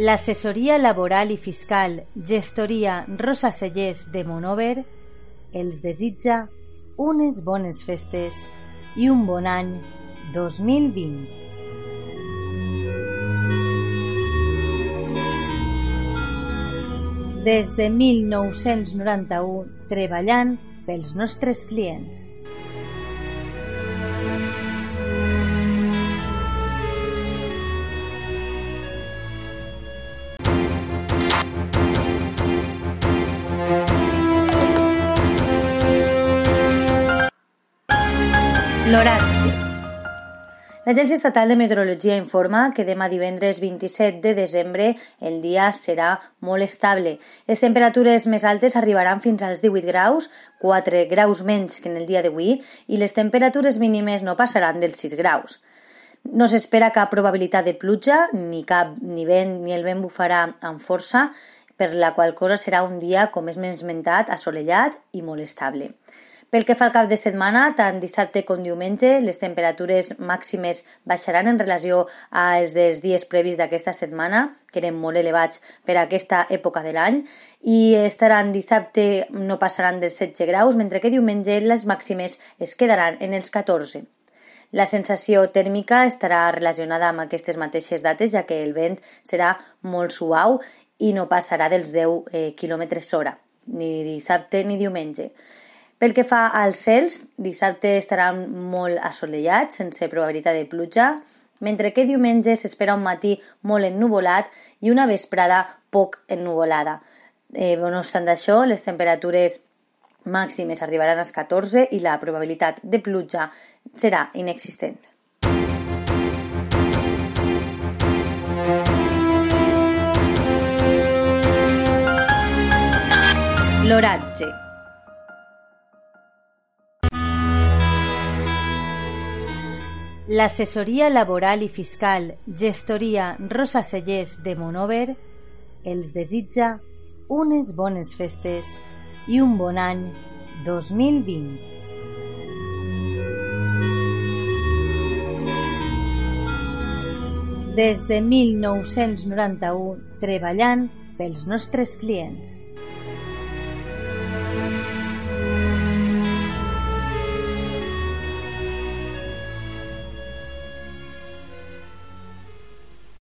L'assessoria laboral i fiscal Gestoria Rosa Cellers de Monover els desitja unes bones festes i un bon any 2020. Des de 1991 treballant pels nostres clients. L'oratge. L'Agència Estatal de Meteorologia informa que demà divendres 27 de desembre el dia serà molt estable. Les temperatures més altes arribaran fins als 18 graus, 4 graus menys que en el dia d'avui, i les temperatures mínimes no passaran dels 6 graus. No s'espera cap probabilitat de pluja, ni cap ni vent ni el vent bufarà amb força, per la qual cosa serà un dia, com és més mentat, assolellat i molt estable. Pel que fa al cap de setmana, tant dissabte com diumenge, les temperatures màximes baixaran en relació als dels dies previs d'aquesta setmana, que eren molt elevats per a aquesta època de l'any, i estaran dissabte no passaran dels 16 graus, mentre que diumenge les màximes es quedaran en els 14. La sensació tèrmica estarà relacionada amb aquestes mateixes dates, ja que el vent serà molt suau i no passarà dels 10 eh, km hora, ni dissabte ni diumenge. Pel que fa als cels, dissabte estarà molt assolellat, sense probabilitat de pluja, mentre que diumenge s'espera un matí molt ennuvolat i una vesprada poc ennuvolada. Eh, no obstant això, les temperatures màximes arribaran als 14 i la probabilitat de pluja serà inexistent. L'oratge L'assessoria laboral i fiscal Gestoria Rosa Cellers de Monover els desitja unes bones festes i un bon any 2020. Des de 1991 treballant pels nostres clients.